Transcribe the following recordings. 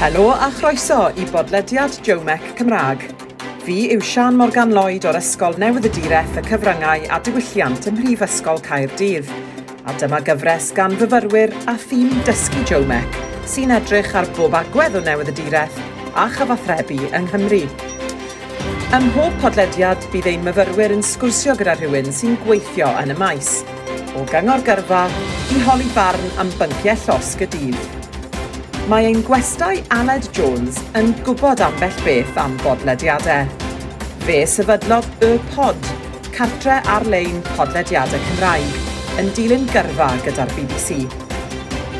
Helo a chroeso i bodlediad Jomec Cymraeg. Fi yw Sian Morgan Lloyd o'r Ysgol Newydd y Direth y Cyfryngau a Diwylliant ym Mhrifysgol Caerdydd. A dyma gyfres gan fyfyrwyr a thîm Dysgu Jomec sy'n edrych ar bob agwedd o newydd y direth a chyfathrebu yng Nghymru. Ym mhob podlediad bydd ein myfyrwyr yn sgwrsio gyda rhywun sy'n gweithio yn y maes. O gyngor gyrfa i holi barn am bynciau llosg y dydd mae ein gwestai Aled Jones yn gwybod ambell beth am bodlediadau. Fe sefydlodd Y Pod, cartre ar-lein podlediadau Cymraeg yn dilyn gyrfa gyda'r BBC.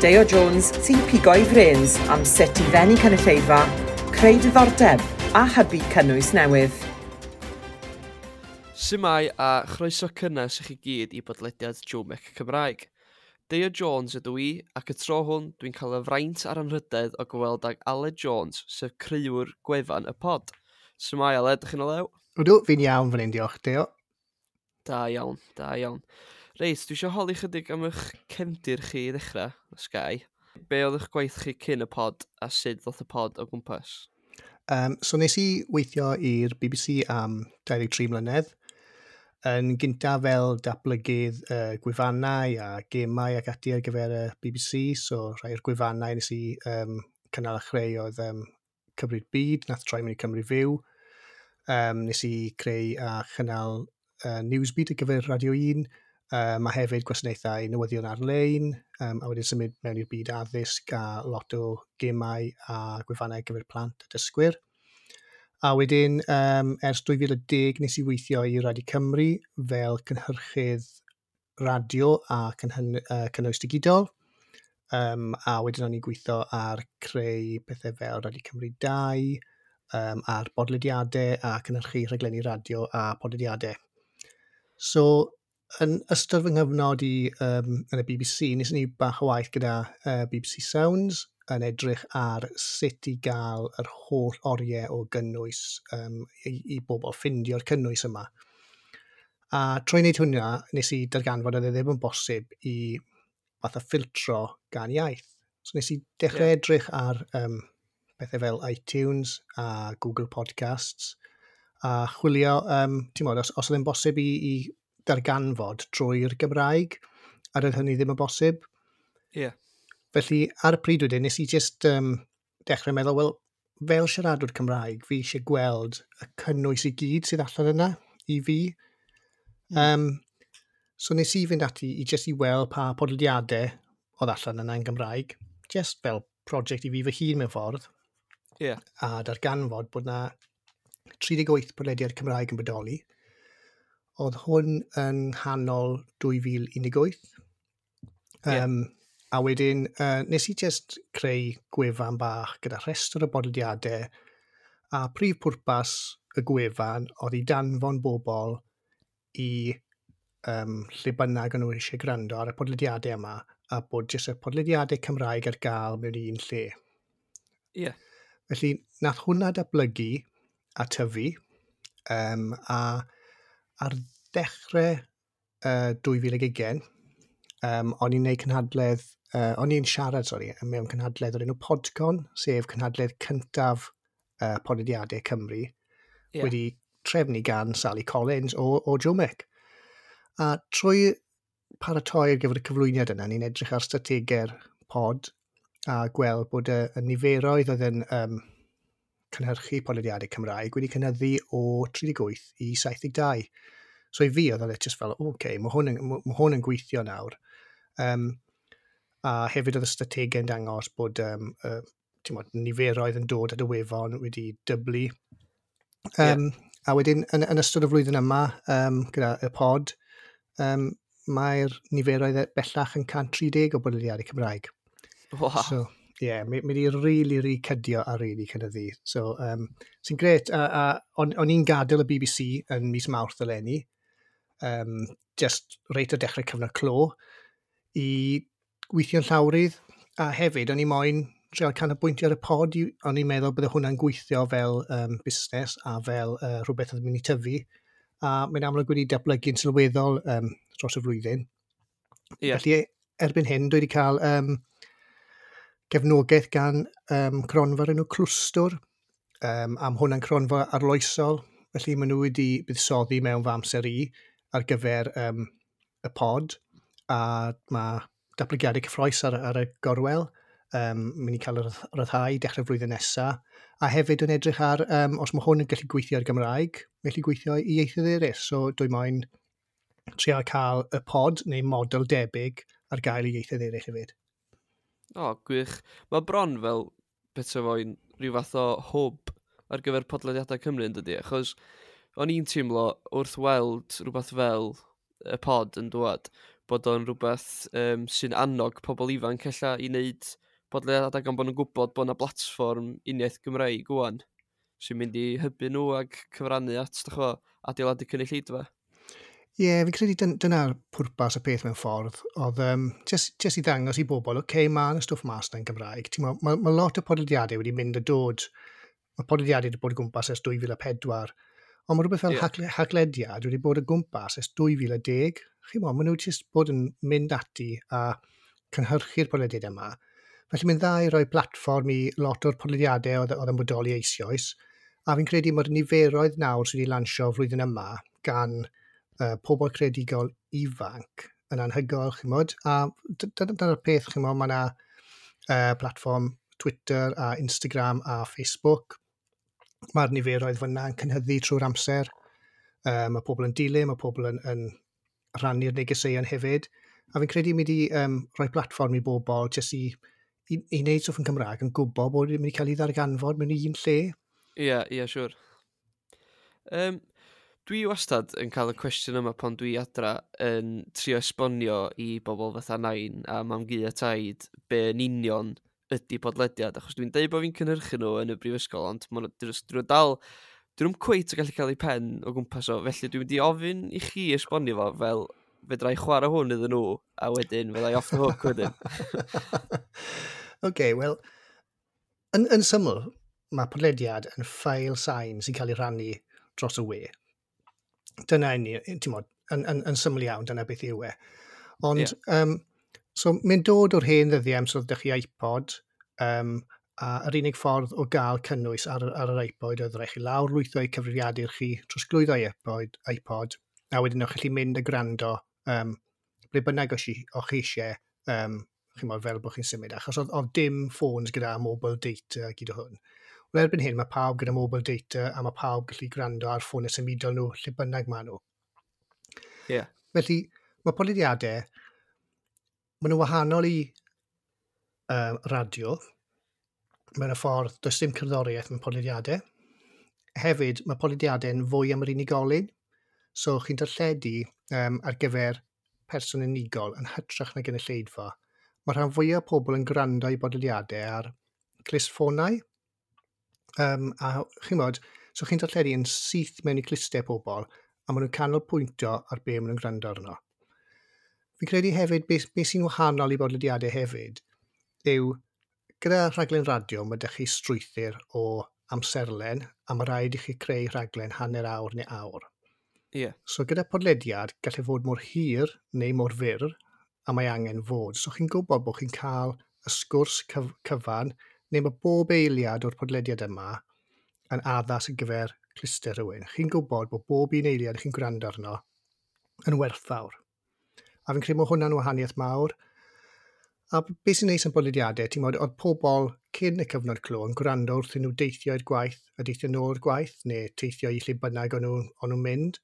Deo Jones sy'n pigo i frens am sut i ddenu cynulleidfa, creu diddordeb a hybu cynnwys newydd. Symau a chroeso cynnes i chi gyd i bodlediad Jomec Cymraeg. Deo Jones ydw i, ac y tro hwn dwi'n cael y fraint ar anrhydedd o gweld ag Aled Jones, sef creuwr gwefan y pod. So mae Aled, ydych chi'n olew? Ydw, fi'n iawn fan hyn, diolch, Deo. Da iawn, da iawn. Reit, dwi eisiau holi chydig am eich cefndir chi i ddechrau, Sky. Be oedd eich gwaith chi cyn y pod a sut ddoth y pod o gwmpas? Um, so nes i weithio i'r BBC am 23 mlynedd yn gyntaf fel datblygydd uh, gwefannau a gemau ac ati ar gyfer y BBC, so rhai o'r gwefannau nes i um, cynnal a chreu oedd um, Cymru'r Byd, nath troi mewn i Cymru Fyw. Um, nes i creu a chynnal uh, Newsbeat ar gyfer Radio 1, um, a hefyd gwasanaethau newyddion ar-lein, um, a wedyn symud mewn i'r byd addysg a lot o gemau a gwefannau gyfer plant a dysgwyr. A wedyn, um, ers 2010 nes i weithio i Radio Cymru fel cynhyrchydd radio a cynhyn, uh, cynnwys digidol. Um, a wedyn o'n i'n gweithio ar creu pethau fel Radio Cymru 2, um, a'r bodlediadau a cynhyrchu rhaglenni radio a bodlediadau. So, yn ystod fy nghyfnod i um, yn y BBC, nes ni bach o waith gyda uh, BBC Sounds, yn edrych ar sut i gael yr holl oriau o gynnwys um, i, i bobl ffindio'r cynnwys yma. A trwy wneud hwnna, nes i darganfod oedd e ddim yn bosib i fath o ffiltro gan iaith. So nes i dechrau yeah. edrych ar um, bethau fel iTunes a Google Podcasts a chwilio, um, ti'n modd, os, os oedd e'n bosib i, i darganfod trwy'r Gymraeg, a roedd hynny ddim yn bosib. Ie. Yeah. Felly, ar y pryd wedyn, nes i jyst um, dechrau meddwl, wel, fel siaradwr Cymraeg, fi eisiau gweld y cynnwys i gyd sydd allan yna i fi. Mm. Um, so nes i fynd ati i jyst i weld pa podlediadau oedd allan yna yn Gymraeg, jyst fel prosiect i fi fy hun mewn ffordd. Yeah. A darganfod bod na 38 podlediad Cymraeg yn bodoli. Oedd hwn yn hanol 2018. Um, yeah. A wedyn, uh, nes i just creu gwefan bach gyda rhestr o bodlediadau a prif pwrpas y gwefan oedd i danfon bobl i um, lle bynnag nhw eisiau gwrando ar y podlediadau yma a bod jyst y podlediadau Cymraeg ar gael mewn un lle. Ie. Yeah. Felly, nath hwnna datblygu a tyfu um, a ar ddechrau uh, 2020 um, o'n i'n gwneud cynhadledd uh, o'n i'n siarad, sori, mewn cynhadledd o'r enw Podcon, sef cynhadledd cyntaf uh, podlediadau Cymru, yeah. wedi trefnu gan Sally Collins o, o Jomec. A trwy paratoi ar gyfer y cyflwyniad yna, ni'n edrych ar strategau'r pod a gweld bod y, y niferoedd oedd yn um, cynhyrchu podlediadau Cymraeg wedi cynnyddu o 38 i 72. So i fi oedd oedd e just fel, oce, okay, mae hwn, yn, ma hwn yn gweithio nawr. Um, a hefyd oedd y strategau yn dangos bod um, uh, mod, niferoedd yn dod at y wefan wedi dyblu. Um, yeah. A wedyn, yn, yn ystod y flwyddyn yma, um, gyda y pod, um, mae'r niferoedd e bellach yn 130 o bodlediadau Cymraeg. Wow. So, ie, yeah, mae wedi rili, rili cydio a rili cynyddu. So, um, sy'n gret, a, a, o'n, on i'n gadael y BBC yn mis Mawrth eleni, um, just reit o dechrau cyfnod clo, i gweithio'n llawrydd, a hefyd o'n i moyn trio canolbwyntio ar y pod, o'n i'n meddwl bydde hwnna'n gweithio fel um, busnes a fel uh, rhywbeth oedd yn mynd i tyfu. A mae'n amlwg wedi datblygu'n sylweddol um, dros y flwyddyn. Yeah. Felly erbyn hyn, dwi wedi cael um, gefnogaeth gan um, cronfa'r enw Clwstwr, um, am hwnna'n cronfa arloesol, felly maen nhw wedi buddsoddi mewn fy amser i ar gyfer um, y pod, a mae datblygiadau cyffroes ar, ar y gorwel. Um, mynd i cael y ryddhau dechrau flwyddyn nesaf. A hefyd yn edrych ar, um, os mae hwn yn gallu gweithio ar Gymraeg, mae gallu gweithio i ieithoedd eraill. So dwi moyn trio cael y pod neu model debyg ar gael i ieithoedd eraill hefyd. O, gwych. Mae bron fel bethau fo'n rhyw fath o hwb ar gyfer podlediadau Cymru yn dydy, achos o'n i'n teimlo wrth weld rhywbeth fel y pod yn dwad, bod o'n rhywbeth um, sy'n annog pobl ifanc ella i wneud bodleuad ac am bod nhw'n gwybod bod yna blatfform uniaeth Gymraeg gwan sy'n mynd i hybu nhw ag cyfrannu at chwa, adeiladu cynulleidfa. Ie, yeah, fi'n credu dyna'r pwrpas y peth mewn ffordd. Oedd um, just, just i ddangos i bobl, oce, okay, mae yna stwff mas na'n Gymraeg. Mae ma, ma lot o podlediadau wedi mynd a dod, mae podlediadau wedi bod y gwmpas ers 2004, ond mae rhywbeth fel yeah. haglediad wedi bod y gwmpas ers 2010, chi mo, maen nhw jyst bod yn mynd ati a cynhyrchu'r podlediad yma. Felly mae'n dda i roi platfform i lot o'r podlediadau oedd yn bodoli eisoes, a fi'n credu mae'r niferoedd nawr sydd wedi lansio flwyddyn yma gan uh, pobl credigol ifanc yn anhygoel, chi'n modd, a dyna'r peth, chi'n modd, mae yna uh, platfform Twitter a Instagram a Facebook. Mae'r niferoedd fyna yn cynhyddu trwy'r amser. Uh, mae pobl yn dilyn, mae pobl yn, yn rannu'r negeseuon hefyd. A fi'n credu mi wedi um, rhoi platfform i bobl jyst i, i, i wneud stwff yn Cymraeg yn gwybod bod wedi cael ei ddarganfod mewn un lle. Ie, yeah, ie, yeah, siwr. Sure. Um, dwi wastad yn cael y cwestiwn yma pan dwi adra yn trio esbonio i bobl fatha nain a mam gu a taid be yn union ydy podlediad, achos dwi'n deud bod fi'n cynhyrchu nhw yn y brifysgol, ond dwi'n nhw dal dyn nhw'n cweit o gallu cael eu pen o gwmpas o, felly dwi'n mynd i ofyn i chi esbonio fo fel fedra i chwarae hwn iddyn nhw, a wedyn fydda i off the hook wedyn. OK, wel, yn, yn syml, mae podlediad yn ffail sain sy'n cael ei rannu dros y we. Dyna ni, ti'n modd, yn, yn, yn syml iawn, dyna beth yw e. Ond, yeah. um, so, mae'n dod o'r hen ddyddiau am sydd ydych chi iPod, um, A yr unig ffordd o gael cynnwys ar, ar yr iPod oedd rhaid chi lawr lwytho i cyfrifiadur chi trosglwyddo iPod, iPod a wedyn o'ch chi mynd y gwrando um, ble bynnag o'ch eisiau um, chi mor fel bod chi'n symud, achos oedd, oedd dim ffôns gyda mobile data gyda hwn. Wel, erbyn hyn, mae pawb gyda mobile data a mae pawb gallu gwrando ar ffôn y symudol nhw lle bynnag maen nhw. Yeah. Felly, mae polyddiadau, maen nhw wahanol i um, radio, mewn y ffordd, does dim cerddoriaeth mewn podlediadau. Hefyd, mae podlediadau'n fwy am yr unigolyn, so chi'n darlledu um, ar gyfer person unigol yn hytrach na gynulleidfa. Mae rhan fwyaf o pobl yn gwrando i bodlediadau ar clisffonau. Um, a chi'n bod, so chi'n darlledu yn syth mewn i clistau pobl, a maen nhw'n canolbwyntio ar be maen nhw'n gwrando arno. Fi'n credu hefyd, beth be sy'n wahanol i bodlediadau hefyd, yw gyda rhaglen radio, mae ydych chi strwythyr o amserlen a mae rhaid i chi creu rhaglen hanner awr neu awr. Ie. Yeah. So gyda podlediad, gallai fod mor hir neu mor fyr, a mae angen fod. So chi'n gwybod bod chi'n cael y sgwrs cyf cyfan, neu mae bob eiliad o'r podlediad yma yn addas yn gyfer cluster rhywun. Chi'n gwybod bod bob un eiliad chi'n gwrando arno yn werthfawr. A fi'n credu mae hwnna'n wahaniaeth mawr, A beth sy'n neis yn bolidiadau, ti'n modd, oedd pobl cyn y cyfnod clo yn gwrando wrth nhw deithio i'r gwaith a deithio nôl i'r gwaith, neu teithio i lle bynnag o'n nhw'n nhw mynd.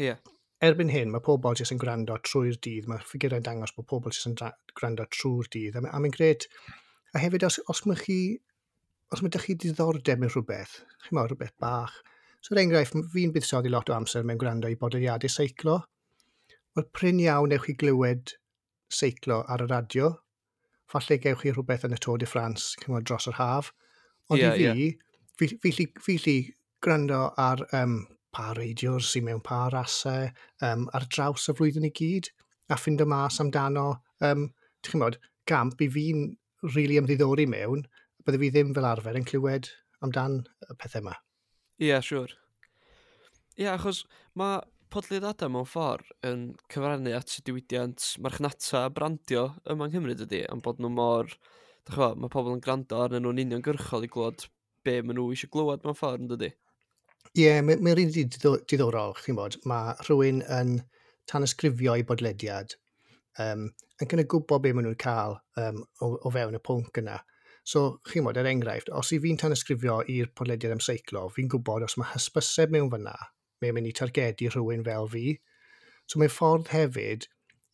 Ie. Yeah. Erbyn hyn, mae pobl jyst yn gwrando trwy'r dydd, mae ffigurau'n dangos bod pobl jyst yn gwrando trwy'r dydd, a, mae'n gred. A hefyd, os, os mae chi, os mae chi diddordeb yn rhywbeth, chi'n mawr, rhywbeth bach, so er enghraifft, fi'n buddsoddi lot o amser mewn gwrando i bodoliadau seiclo, wel pryn iawn ewch chi glywed seiclo ar y radio, falle gewch chi rhywbeth yn y Tôr de France cyngor dros yr haf. Ond yeah, i fi, yeah. fi, fi, fi, fi gwrando ar um, pa reidiwr sy'n mewn pa rasau um, ar draws y flwyddyn i gyd a ffind y mas amdano, um, chi'n chymod, gamp i fi'n rili really ymddiddori mewn, bydde fi ddim fel arfer yn clywed amdan y pethau yma. Ie, yeah, siwr. Sure. Ie, yeah, achos mae podlediadau mewn ffordd yn cyfrannu at y diwydiant marchnata a brandio yma yng Nghymru dydy, am bod nhw mor, dach chi'n mae pobl yn gwrando arnyn nhw'n uniongyrchol i glwad be maen nhw eisiau glywed mewn ffordd yn dydy. Ie, yeah, mae'n mae rili diddorol, chi'n bod, mae rhywun yn tanysgrifio i bodlediad um, yn gyda gwybod be maen nhw'n cael um, o, o fewn y pwnc yna. So, chi'n bod, er enghraifft, os i fi'n tanysgrifio i'r podlediad am seiclo, fi'n gwybod os mae hysbyseb mewn fyna, Mae'n mynd i targedu rhywun fel fi. So mae'n ffordd hefyd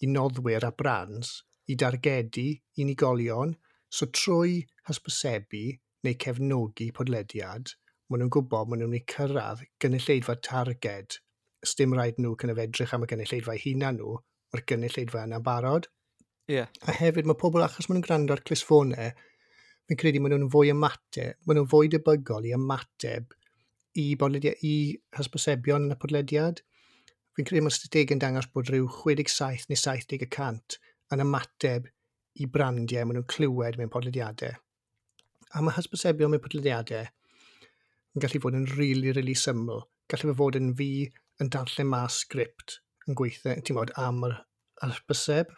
i noddwyr a brands i dargedu unigolion. So trwy hysbysebu neu cefnogi podlediad, maen nhw'n gwybod maen nhw'n mynd i cyrraedd gynulleidfa targed. Sdim rhaid nhw cynnaf edrych am y gynulleidfa hunan nhw, mae'r gynulleidfa yna'n barod. Yeah. A hefyd mae pobl achos maen nhw'n gwrando ar clisfonau, fi'n credu maen nhw'n fwy ymateb, maen nhw'n fwy debygol i ymateb i, bodlediad, i hysbosebion yn y podlediad. Fi'n credu mae'r strateg yn dangos bod rhyw 67 neu 70 y cant yn ymateb i brandiau maen nhw'n clywed mewn podlediadau. A mae hysbosebion mewn podlediadau yn gallu fod yn rili, really, rili really syml. Gallu fod yn fi yn darllen mas sgript yn gweithio, ti'n modd, am yr hysboseb.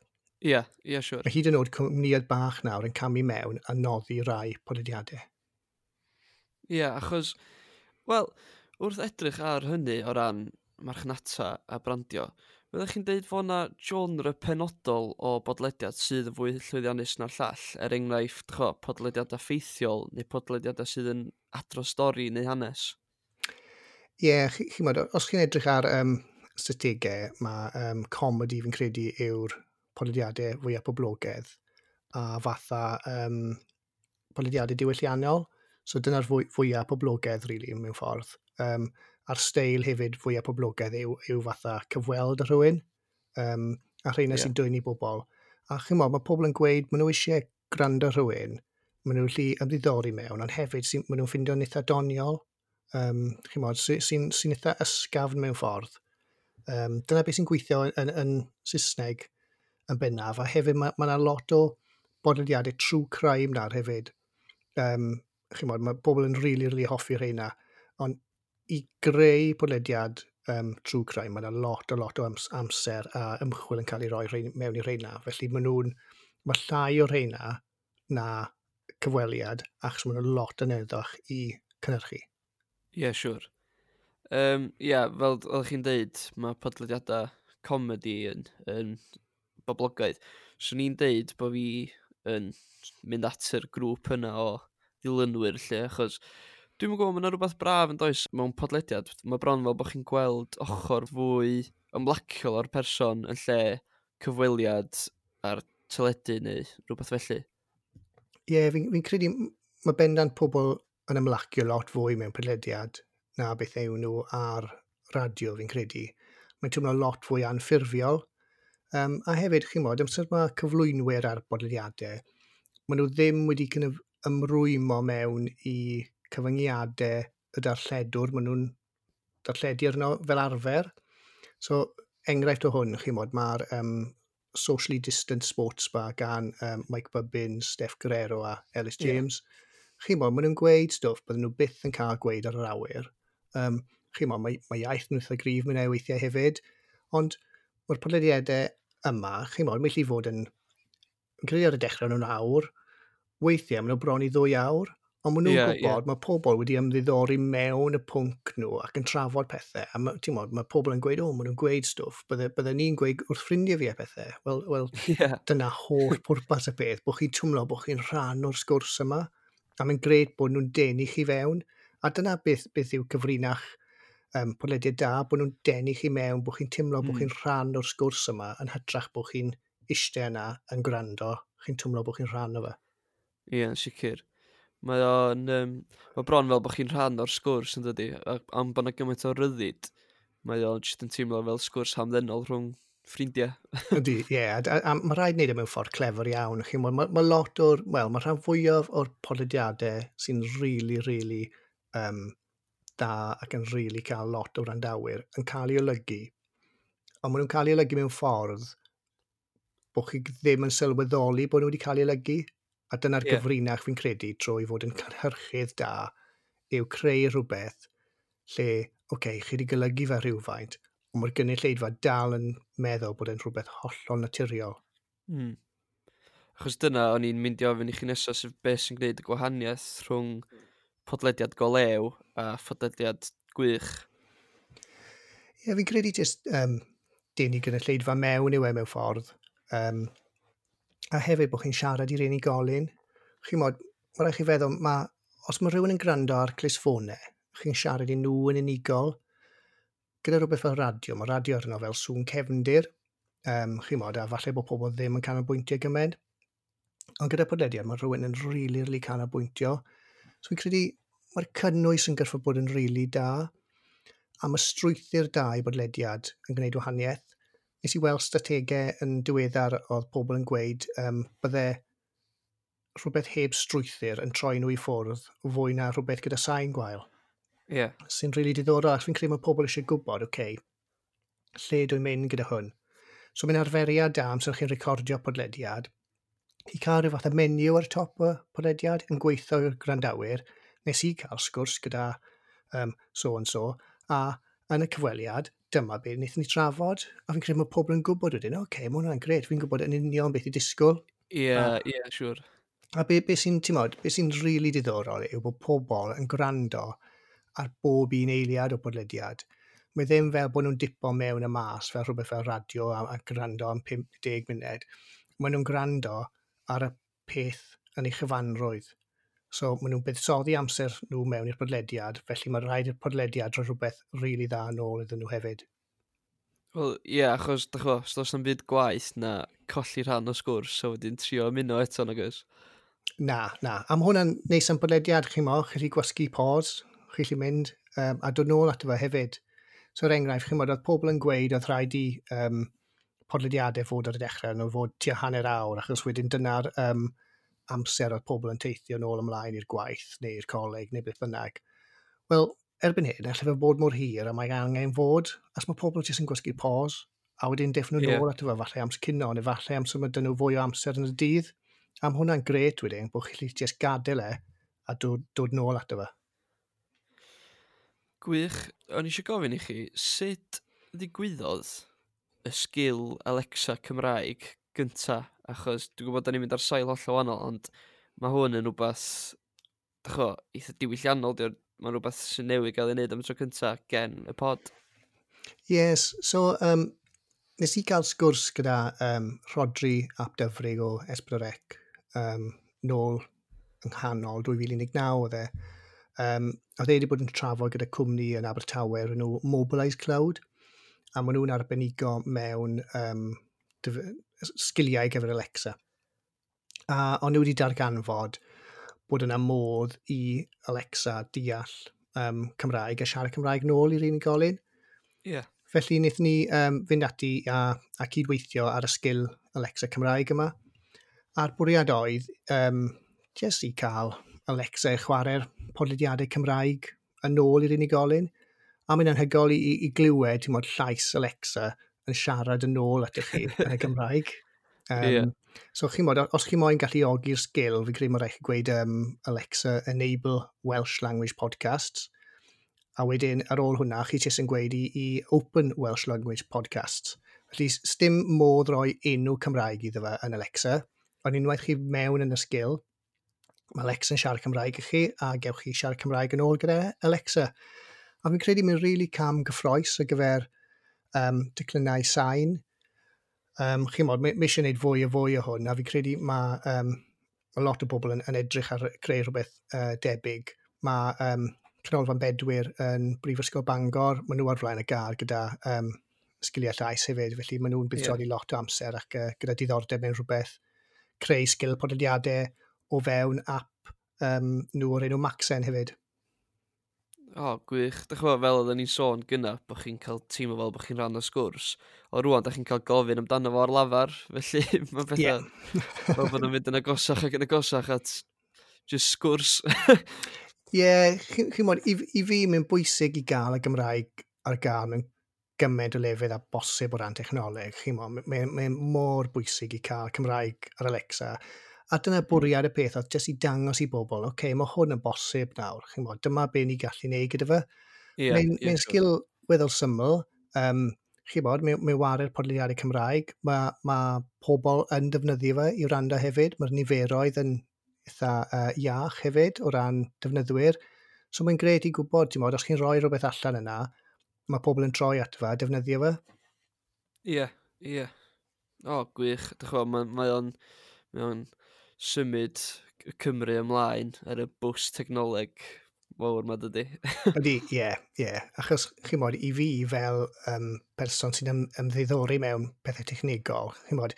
Ie, yeah, ie, yeah, siwr. Sure. Mae hyd yn oed cwmniad bach nawr yn camu mewn a noddi rai podlediadau. Ie, yeah, achos Wel, wrth edrych ar hynny o ran marchnata a brandio, byddech chi'n deud fod yna genre penodol o bodlediad sydd yn fwy llwyddiannus na'r llall, er enghraifft cho, podlediad ffeithiol neu podlediadau sydd yn adro stori neu hanes? Ie, yeah, chi'n chi modd, os chi'n edrych ar um, strategau, mae um, comedi fi'n credu yw'r podlediadau fwyaf poblogaidd a fatha um, podlediadau diwylliannol. So dyna'r fwy, fwyaf poblogaidd, really, mewn ffordd. Um, a'r steil hefyd fwyaf poblogaidd yw, yw fatha cyfweld y rhywun. Um, a rheina yeah. sy'n dwyni bobl. A chi'n mo, mae pobl yn gweud, maen nhw eisiau gwrando rhywun, maen nhw'n lli ymddiddori mewn, ond hefyd sy, maen nhw'n ffindio'n eitha doniol, um, chi'n mo, sy'n sy, sy, eitha ysgafn mewn ffordd. Um, dyna beth sy'n gweithio yn, yn, yn Saesneg yn bennaf, a hefyd mae yna ma lot o bodlediadau true crime na'r hefyd, um, chi'n bod, mae pobl yn rili, really, really hoffi rheina, ond i greu podlediad um, true crime, mae yna lot, a lot o ams, amser a ymchwil yn cael ei roi rhein, mewn i rheina. Felly mae nhw'n, mae llai o rheina na cyfweliad, achos mae nhw'n lot yn edrych i cynnyrchu. Ie, yeah, siwr. Sure. Um, yeah, fel oedd chi'n deud, mae podlediadau comedi yn, yn boblogaidd. So ni'n deud bod fi yn mynd at yr grŵp yna o dilynwyr lle, achos dwi'n gwybod, mae'n rhywbeth braf yn does mewn podlediad. Mae bron fel bod chi'n gweld ochr fwy ymlaciol o'r person yn lle cyfweliad ar teledu neu rhywbeth felly. Ie, yeah, fi'n fi, credu mae bendant pobl yn ymlacio lot fwy mewn podlediad na beth yw nhw ar radio, fi'n credu. Mae'n teimlo lot fwy anffurfiol. Um, a hefyd, chi'n modd, amser mae cyflwynwyr ar bodlediadau, maen nhw ddim wedi kind ymrwymo mewn i cyfyngiadau y darlledwr, maen nhw'n darlledu arno fel arfer. So, enghraifft o hwn, chi mod, mae'r um, Socially Distant Sports Bar gan um, Mike Bubbin, Steph Guerrero a Ellis James. Yeah. Chi mod, maen nhw'n gweud stwff bydden nhw byth yn cael gweud ar yr awyr. Um, chi mod, mae, mae iaith nhw'n eitha grif mewn weithiau hefyd, ond mae'r podlediadau yma, chi mod, mae'n lli fod yn, yn credu ar y dechrau nhw'n awr, weithiau maen nhw bron i ddwy awr, ond maen nhw'n yeah, gwybod yeah. mae pobl wedi ymddiddori mewn y pwnc nhw ac yn trafod pethau. A mae, mod, mae pobl yn gweud, o, maen nhw'n gweud stwff, bydde, bydde ni'n gweud wrth ffrindiau fi a pethau. Wel, well, yeah. dyna holl pwrpas y peth, bod chi'n twmlo bod chi'n rhan o'r sgwrs yma, a mae'n gred bod nhw'n denu chi fewn. A dyna beth, beth yw cyfrinach um, podlediad da, bod nhw'n denu chi mewn, bod chi'n teimlo mm. bod chi'n rhan o'r sgwrs yma yn hytrach bod chi'n eistedd yna yn gwrando, chi'n twmlo bod chi'n rhan o fe. Ie, yn sicr. Mae o'n... Um, mae bron fel bod chi'n rhan o'r sgwrs yn dydi, am bod yna gymaint o ryddid, mae o'n jyst yn teimlo fel sgwrs hamddenol rhwng ffrindiau. Ydy, ie. Yeah, a, a mae rhaid wneud e mewn ffordd clefer iawn. Mae ma, ma lot o'r, wel, mae rhan fwyaf o'r podlediadau sy'n really, really um, da ac yn really cael lot o randawyr yn cael ei olygu. Ond maen nhw'n cael ei olygu mewn ffordd bod chi ddim yn sylweddoli bod nhw wedi cael ei olygu. A dyna'r yeah. gyfrinach fi'n credu trwy fod yn cynhyrchydd da yw creu rhywbeth lle, oce, okay, chi wedi golygu fe rhywfaint, ond mae'r gynulleidfa dal yn meddwl bod e'n rhywbeth hollol naturiol. Hmm. Achos dyna, o'n i'n mynd i ofyn i chi nesaf sef beth sy'n gwneud y gwahaniaeth rhwng podlediad golew a podlediad gwych. Ie, yeah, fi'n credu jyst um, dyn i gynulleidfa mewn i we mewn ffordd. Um, a hefyd bod chi'n siarad i'r unigolyn. Chi'n modd, mae rhaid chi feddwl, ma, os mae rhywun yn gwrando ar clisfonau, chi'n siarad i nhw yn unigol, gyda rhywbeth fel radio, mae radio arno fel sŵn cefndir, um, chi'n modd, a falle bod pobl ddim yn canolbwyntio gymaint. Ond gyda podlediad, mae rhywun yn rili, really, rili really canolbwyntio. So fi'n credu, mae'r cynnwys yn gyrffod bod yn rili really da, a mae strwythu'r da i bodlediad yn gwneud wahaniaeth nes i weld strategau yn diweddar oedd pobl yn gweud um, bydde rhywbeth heb strwythyr yn troi nhw i ffwrdd fwy na rhywbeth gyda sain gwael. Ie. Yeah. Sy'n rili really diddorol, ac fi'n credu mae pobl eisiau gwybod, oce, okay, lle dwi'n mynd gyda hwn. So mae'n arferiad da amser chi'n recordio podlediad. I cael rhyw fath o menu ar top y podlediad yn gweithio i'r grandawyr. Nes i cael sgwrs gyda um, so and so, a yn y cyfweliad, dyma beth wnaethon ni trafod, a fi'n credu mae pobl yn gwybod wedyn, oce, okay, mae hwnna'n gred, fi'n gwybod yn union beth i disgwyl. Ie, yeah, ie, yeah, siwr. A beth be sy'n, ti'n modd, beth sy'n rili really diddorol yw bod pobl yn gwrando ar bob un eiliad o podlediad. Mae ddim fel bod nhw'n dipo mewn y mas fel rhywbeth fel radio a, a gwrando am 50 munud. Mae nhw'n gwrando ar y peth yn ei chyfanrwydd. So maen nhw'n buddsoddi amser nhw mewn i'r podlediad, felly mae rhaid i'r podlediad roi rhywbeth rili really dda yn ôl iddyn nhw hefyd. Wel, ie, yeah, achos, da chwa, os does na'm byd gwaith na colli rhan o sgwrs, so wedyn trio ymuno eto, na gys? Na, na. Am hwnna'n neis am bodlediad, chi mo, chi chi gwasgu pause, chi chi mynd, um, a dod nôl ato fe hefyd. So, er enghraifft, chi mo, oedd pobl yn gweud oedd rhaid i um, podlediadau fod ar y dechrau, nhw fod tua hanner awr, achos wedyn dyna'r um, amser oedd pobl yn teithio nôl ymlaen i'r gwaith neu'r coleg neu beth bynnag. Wel, erbyn hyn, allai fe bod mor hir a mae angen fod, as mae pobl jyst yn gwasgu pause, a wedyn deffnod yeah. nôl at efo falle amser cynno, neu falle amser mae dyn nhw fwy o amser yn y dydd. Am hwnna'n gret wedyn, bod chi'n jyst gadael e a dod, dod nôl at efo. Gwych, o'n eisiau gofyn i chi, sut ddigwyddodd y sgil Alexa Cymraeg gynta, achos dwi'n gwybod da ni'n mynd ar sail holl o wahanol, ond mae hwn yn rhywbeth, dycho, eitha diwylliannol, mae'n rhywbeth sy'n newid gael ei wneud am tro cynta gen y pod. Yes, so um, nes i gael sgwrs gyda um, Rodri Ap Dyfrig o Esbrorec um, nôl yng nghanol 2019 oedd e. Um, oedd e wedi bod yn trafod gyda cwmni yn Abertawe yn nhw Mobilise Cloud a maen nhw'n arbenigo mewn um, sgiliau gyfer Alexa. A o'n nhw wedi darganfod bod yna modd i Alexa deall um, Cymraeg a siarad Cymraeg nôl i'r unigolyn. Yeah. Felly wnaethon ni um, fynd ati a, a cydweithio ar y sgil Alexa Cymraeg yma. A'r bwriad oedd um, jyst i cael Alexa chwarae'r podlediadau Cymraeg yn ôl i'r unigolyn. A mae'n anhygol i, i glywed, ti'n modd, llais Alexa yn siarad yn ôl at chi yn y Gymraeg. Um, yeah. So chi mod, os chi moyn gallu ogi'r sgil, fi credu mae'n rhaid chi gweud um, Alexa, enable Welsh language podcasts. A wedyn ar ôl hwnna, chi jyst yn gweud i, i open Welsh language podcasts. Felly, dim modd roi enw Cymraeg iddo fe yn Alexa, ond unwaith chi mewn yn y sgil, mae Alexa yn siarad Cymraeg i chi, a gewch chi siarad Cymraeg yn ôl gyda Alexa. A fi'n credu mae'n really cam gyffroes ar gyfer um, declinau sain. Um, Chi'n modd, mae eisiau gwneud fwy a fwy o hwn, a fi'n credu mae um, a lot o bobl yn, yn edrych ar creu rhywbeth uh, debyg. Mae um, Cynolfan Bedwyr yn Brifysgol Bangor, maen nhw ar flaen y gar gyda um, sgiliau llais hefyd, felly maen nhw'n buddsoddi yeah. lot o amser ac uh, gyda diddordeb mewn rhywbeth. Creu sgil podlediadau o fewn app um, nhw o'r enw Maxen hefyd oh, gwych. Dych chi'n fel oedden ni'n sôn gyna, bod chi'n cael tîm o fel bod chi'n rhan o sgwrs. O rwan, dych chi'n cael gofyn amdano fo ar lafar, felly mae bethau... Yeah. fel bod nhw'n mynd yn agosach ac yn agosach at just sgwrs. Ie, yeah, chi'n chi modd, i, i fi mae'n bwysig i gael y Gymraeg ar gael mewn gymaint o lefydd a bosib o ran technoleg. Chi'n modd, mae'n mae mor bwysig i cael Cymraeg ar Alexa A dyna hmm. bwriad y peth oedd jyst i dangos i bobl, oce, okay, mae hwn yn bosib nawr, chi'n bod, dyma be ni gallu neud gyda fe. Yeah, mae'n yeah, mae sgil weddol syml, um, chi'n bod, mae, mae warir podlediadau Cymraeg, mae ma pobl yn defnyddio fe i wrando hefyd, mae'r niferoedd yn eitha uh, iach hefyd o ran defnyddwyr. So mae'n gred i gwybod, ti'n modd, os chi'n rhoi rhywbeth allan yna, mae pobl yn troi at fe, defnyddio fe. Ie, yeah, ie. Yeah. O, oh, gwych. Dwi'n chi'n mae o'n... Mae o'n symud Cymru ymlaen ar y bws technoleg fawr ma dydy. Ydy, ie, yeah, ie. Yeah. Achos, chi'n modd, i fi fel um, person sy'n ym, ymddiddori mewn pethau technigol, chi'n modd,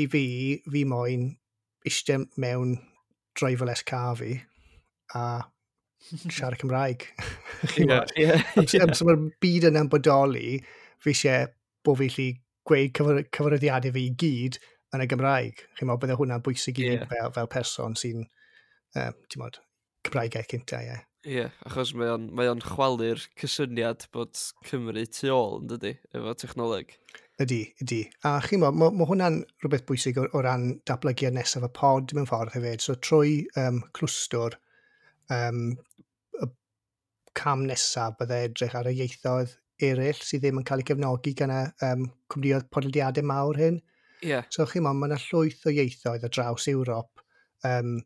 i fi, fi moyn eistedd mewn driverless car fi a siarad Cymraeg. Ie, yeah, Amser mae'r byd yn bodoli, fi eisiau bod fi lli gweud cyfyr cyfyrddiadau fi i gyd – yn y Gymraeg. Chi'n meddwl bydde hwnna'n bwysig i yeah. fel, fel person sy'n, uh, ti'n modd, Cymraegaeth cynta, ie. Yeah. Ie, yeah, achos mae o'n, mae on chwalu'r cysyniad bod Cymru tu ôl, yn dydy, efo technoleg. Ydy, ydy. A chi'n mo, mae ma hwnna'n rhywbeth bwysig o, o ran datblygu nesaf y pod mewn ffordd hefyd. So trwy um, clwstwr, um, y cam nesaf byddai edrych ar y ieithoedd eraill sydd ddim yn cael eu cefnogi gan y um, cwmnioedd podlediadau mawr hyn. Yeah. So chi mon, mae yna llwyth o ieithoedd ar draws Ewrop um,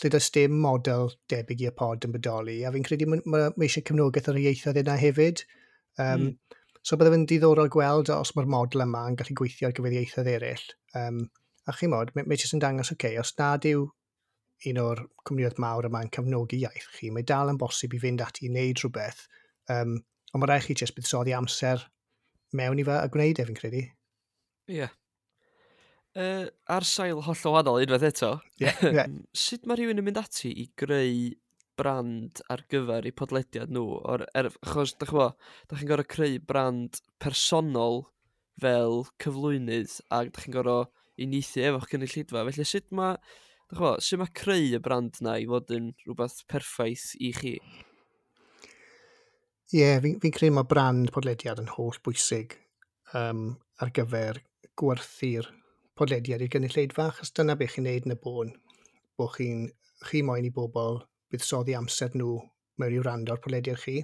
lle does dim model debyg i'r pod yn bodoli. A fi'n credu mae ma, ma eisiau cefnogaeth ar y ieithoedd yna hefyd. Um, mm. So byddai fe'n diddorol gweld os mae'r model yma yn gallu gweithio ar gyfer ieithoedd eraill. Um, a chi mod, mae, jyst yn dangos, oce, okay, os nad yw un o'r cwmnioedd mawr yma'n cefnogi iaith chi, mae dal yn bosib i fynd ati i wneud rhywbeth. Um, ond mae rhaid chi jyst buddsoddi amser mewn i fe a gwneud e, fi'n credu. Ie. Yeah. Uh, ar sail holl o wahanol unwaith eto, yeah, yeah. sut mae rhywun yn mynd ati i greu brand ar gyfer eu podlediad nhw? Or, er, achos, da chi'n da chi'n gorau creu brand personol fel cyflwynydd a da chi'n gorau unithu efo'ch cynulleidfa. Felly sut mae, da chi'n sut mae creu y brand na i fod yn rhywbeth perffaith i chi? Ie, yeah, fi'n fi, fi credu mae brand podlediad yn holl bwysig um, ar gyfer gwerthu'r podlediad i'r gynulleidfa, achos dyna beth chi'n neud yn y bôn, bod chi'n chi moyn i bobl buddsoddi amser nhw mewn i wrando ar podlediad chi.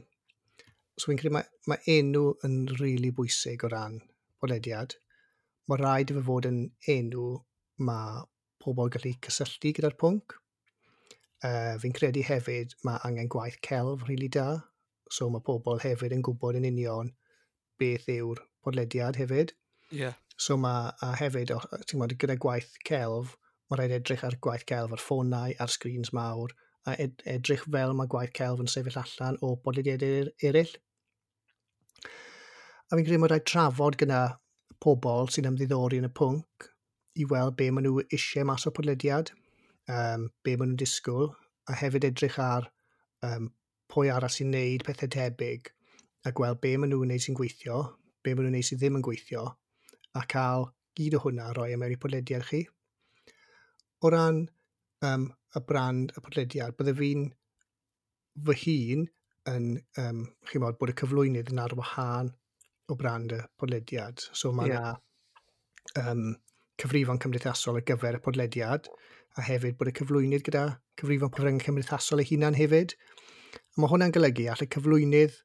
So fi'n credu mae, mae enw yn rili really bwysig o ran podlediad. Mae rhaid i fe fod yn enw mae pobl gallu cysylltu gyda'r pwnc. Uh, fi'n credu hefyd mae angen gwaith celf rili really da. So mae pobl hefyd yn gwybod yn union beth yw'r podlediad hefyd. Yeah. So mae, a hefyd, ti'n gwybod, gyda gwaith celf, mae rhaid edrych ar gwaith celf, ar ffonau, ar sgrins mawr, a ed, edrych fel mae gwaith celf yn sefyll allan o bodlediadau er, eraill. A fi'n credu mae rhaid trafod gyda pobl sy'n ymddiddori yn y pwnc i weld be maen nhw eisiau mas o podlediad, um, be maen nhw'n disgwyl, a hefyd edrych ar um, pwy arall sy'n neud pethau tebyg a gweld be maen nhw'n neud sy'n gweithio, be maen nhw'n neud sy'n ddim yn gweithio, a cael gyd o hwnna roi e mewn i podlediad chi. O ran um, y brand y podlediad, bydde fi'n fy hun yn, um, chi bod, bod y cyflwynydd yn ar wahân o brand y podlediad. So mae yna yeah. um, cyfrifon cymdeithasol ar gyfer y podlediad, a hefyd bod y cyflwynydd gyda cyfrifon cyfryngau cymdeithasol eu hunan hefyd. A mae hwnna'n golygu all y cyflwynydd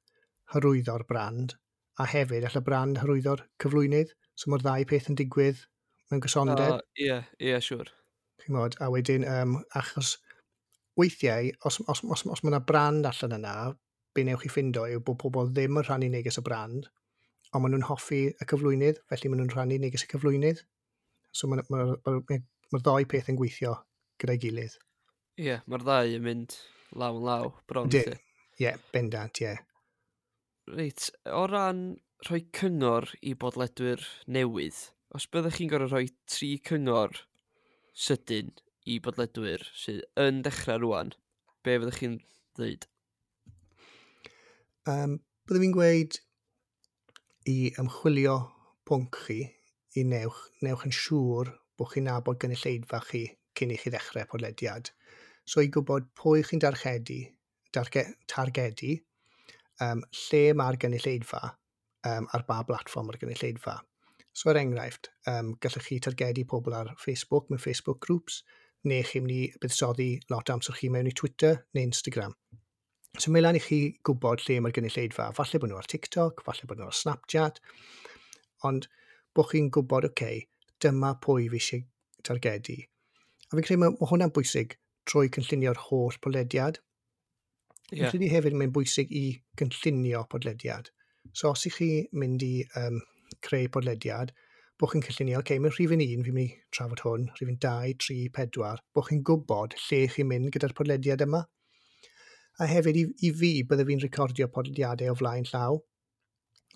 hyrwyddo'r brand, a hefyd all y brand hyrwyddo'r cyflwynydd. So mae'r ddau peth yn digwydd mewn gysondeb. Ie, uh, ie, siwr. Chi'n modd, a wedyn, um, achos weithiau, os, os, os, os mae yna brand allan yna, be newch chi ffindo yw bod pobl ddim yn rhannu neges y brand, ond maen nhw'n hoffi y cyflwynydd, felly maen nhw'n rhannu neges y cyflwynydd. So mae'r ma, ma, ma, ma ddau peth yn gweithio gyda'i gilydd. Ie, yeah, mae'r ddau yn mynd law yn law, bron. Ie, yeah, bendant, ie. Yeah. Reit, o ran rhoi cyngor i bodledwyr newydd, os byddech chi'n gorfod rhoi tri cyngor sydyn i bodledwyr sydd yn dechrau rwan, be fyddech chi'n ddweud? Um, byddwn fi'n gweud i ymchwilio pwnc chi i newch, newch yn siŵr bod chi'n nabod gynulleidfa chi cyn i chi ddechrau podlediad. So i gwybod pwy chi'n darchedu, darge, targedu, um, lle mae'r gynulleidfa um, ar ba blatfform ar gynulleidfa. So er enghraifft, um, gallwch chi targedu pobl ar Facebook mewn Facebook groups, neu chi'n mynd i buddsoddi lot amser chi mewn i Twitter neu Instagram. So mae lan i chi gwybod lle mae'r gynulleidfa. Falle bod nhw ar TikTok, falle bod nhw ar Snapchat, ond bod chi'n gwybod, oce, okay, dyma pwy fi eisiau targedu. A fi'n credu mae, mae hwnna'n bwysig trwy cynllunio'r holl podlediad. Yeah. Fi'n credu hefyd mae'n bwysig i gynllunio podlediad. So os ych chi mynd i um, creu podlediad, bod chi'n cynllunio, oce, okay, mewn rhifin 1, fi'n mynd i trafod hwn, rhifin 2, 3, 4, bod chi'n gwybod lle chi'n mynd gyda'r podlediad yma. A hefyd i, i fi, bydde fi'n recordio podlediadau o flaen llaw,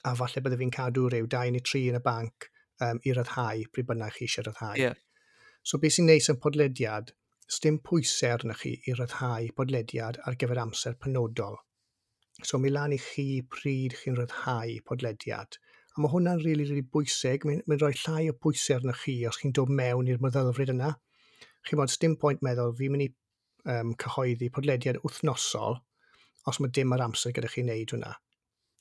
a falle bydde fi'n cadw rhyw 2 neu 3 yn y banc um, i ryddhau, pryd bynnag chi eisiau ryddhau. Yeah. So beth sy'n neis yn podlediad, sdim pwysau arnych chi i ryddhau podlediad ar gyfer amser penodol. So mi lan i chi pryd chi'n rhyddhau podlediad. A mae hwnna'n rili, really, really bwysig. Mae'n mae rhoi llai o bwysau arnoch chi os chi'n dod mewn i'r meddylfryd yna. Chi'n bod, dim pwynt meddwl, fi'n mynd i um, cyhoeddi podlediad wythnosol os mae dim ar amser gyda chi'n neud hwnna.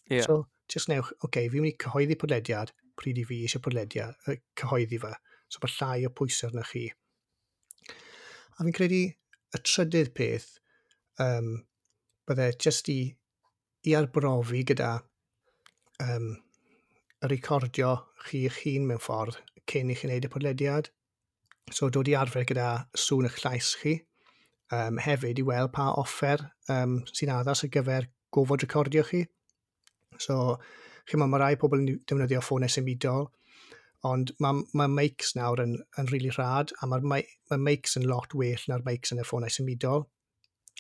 Yeah. So, just newch, oce, okay, fi'n mynd i cyhoeddi podlediad, pryd i fi eisiau podlediad, uh, cyhoeddi fe. So, mae llai o pwysau arnoch chi. A fi'n credu y trydydd peth um, bydde just i i arbrofi gyda um, recordio chi eich hun mewn ffordd cyn i chi wneud y podlediad. So dod i arfer gyda sŵn eich llais chi. Um, hefyd i weld pa offer um, sy'n addas ar gyfer gofod recordio chi. So, chi mae rai pobl yn defnyddio ffonau symudol, ond mae ma mics nawr yn, yn rili really rhad, a mae'r ma, ma mics yn lot well na'r mics yn y ffonau symudol.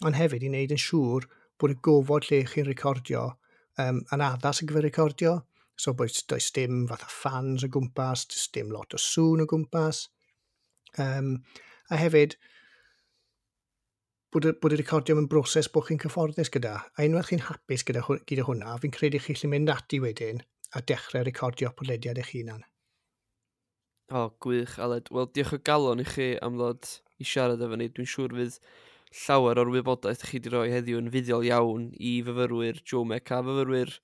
Ond hefyd i wneud yn siŵr bod y gofod lle chi'n recordio um, yn addas ar gyfer recordio. So boes, does dim fatha fans o gwmpas, does dim lot o sŵn o gwmpas. Um, a hefyd, bod y, bod y recordio yn broses bod chi'n cyfforddus gyda. A unwaith chi'n hapus gyda, gyda hwnna, fi'n credu chi lle mynd ati wedyn a dechrau recordio podlediad eich hunan. O, oh, gwych, Aled. Wel, diolch o galon i chi am ddod i siarad efo ni. Dwi'n siŵr fydd llawer o'r wybodaeth chi wedi rhoi heddiw yn fuddiol iawn i fyfyrwyr Jomec a fyfyrwyr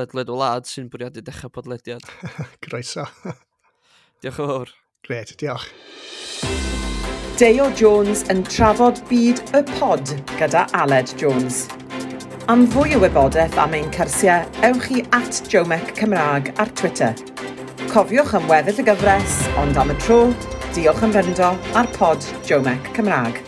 ledled o lad sy'n bwriadu dechrau podlediad. Groeso. diolch yn fawr. Gret, diolch. Deo Jones yn trafod byd y pod gyda Aled Jones. Am fwy o wybodaeth am ein cyrsiau, ewch i at Jomec Cymraeg ar Twitter. Cofiwch am weddill y gyfres, ond am y tro, diolch yn fyndo ar pod Jomec Cymraeg.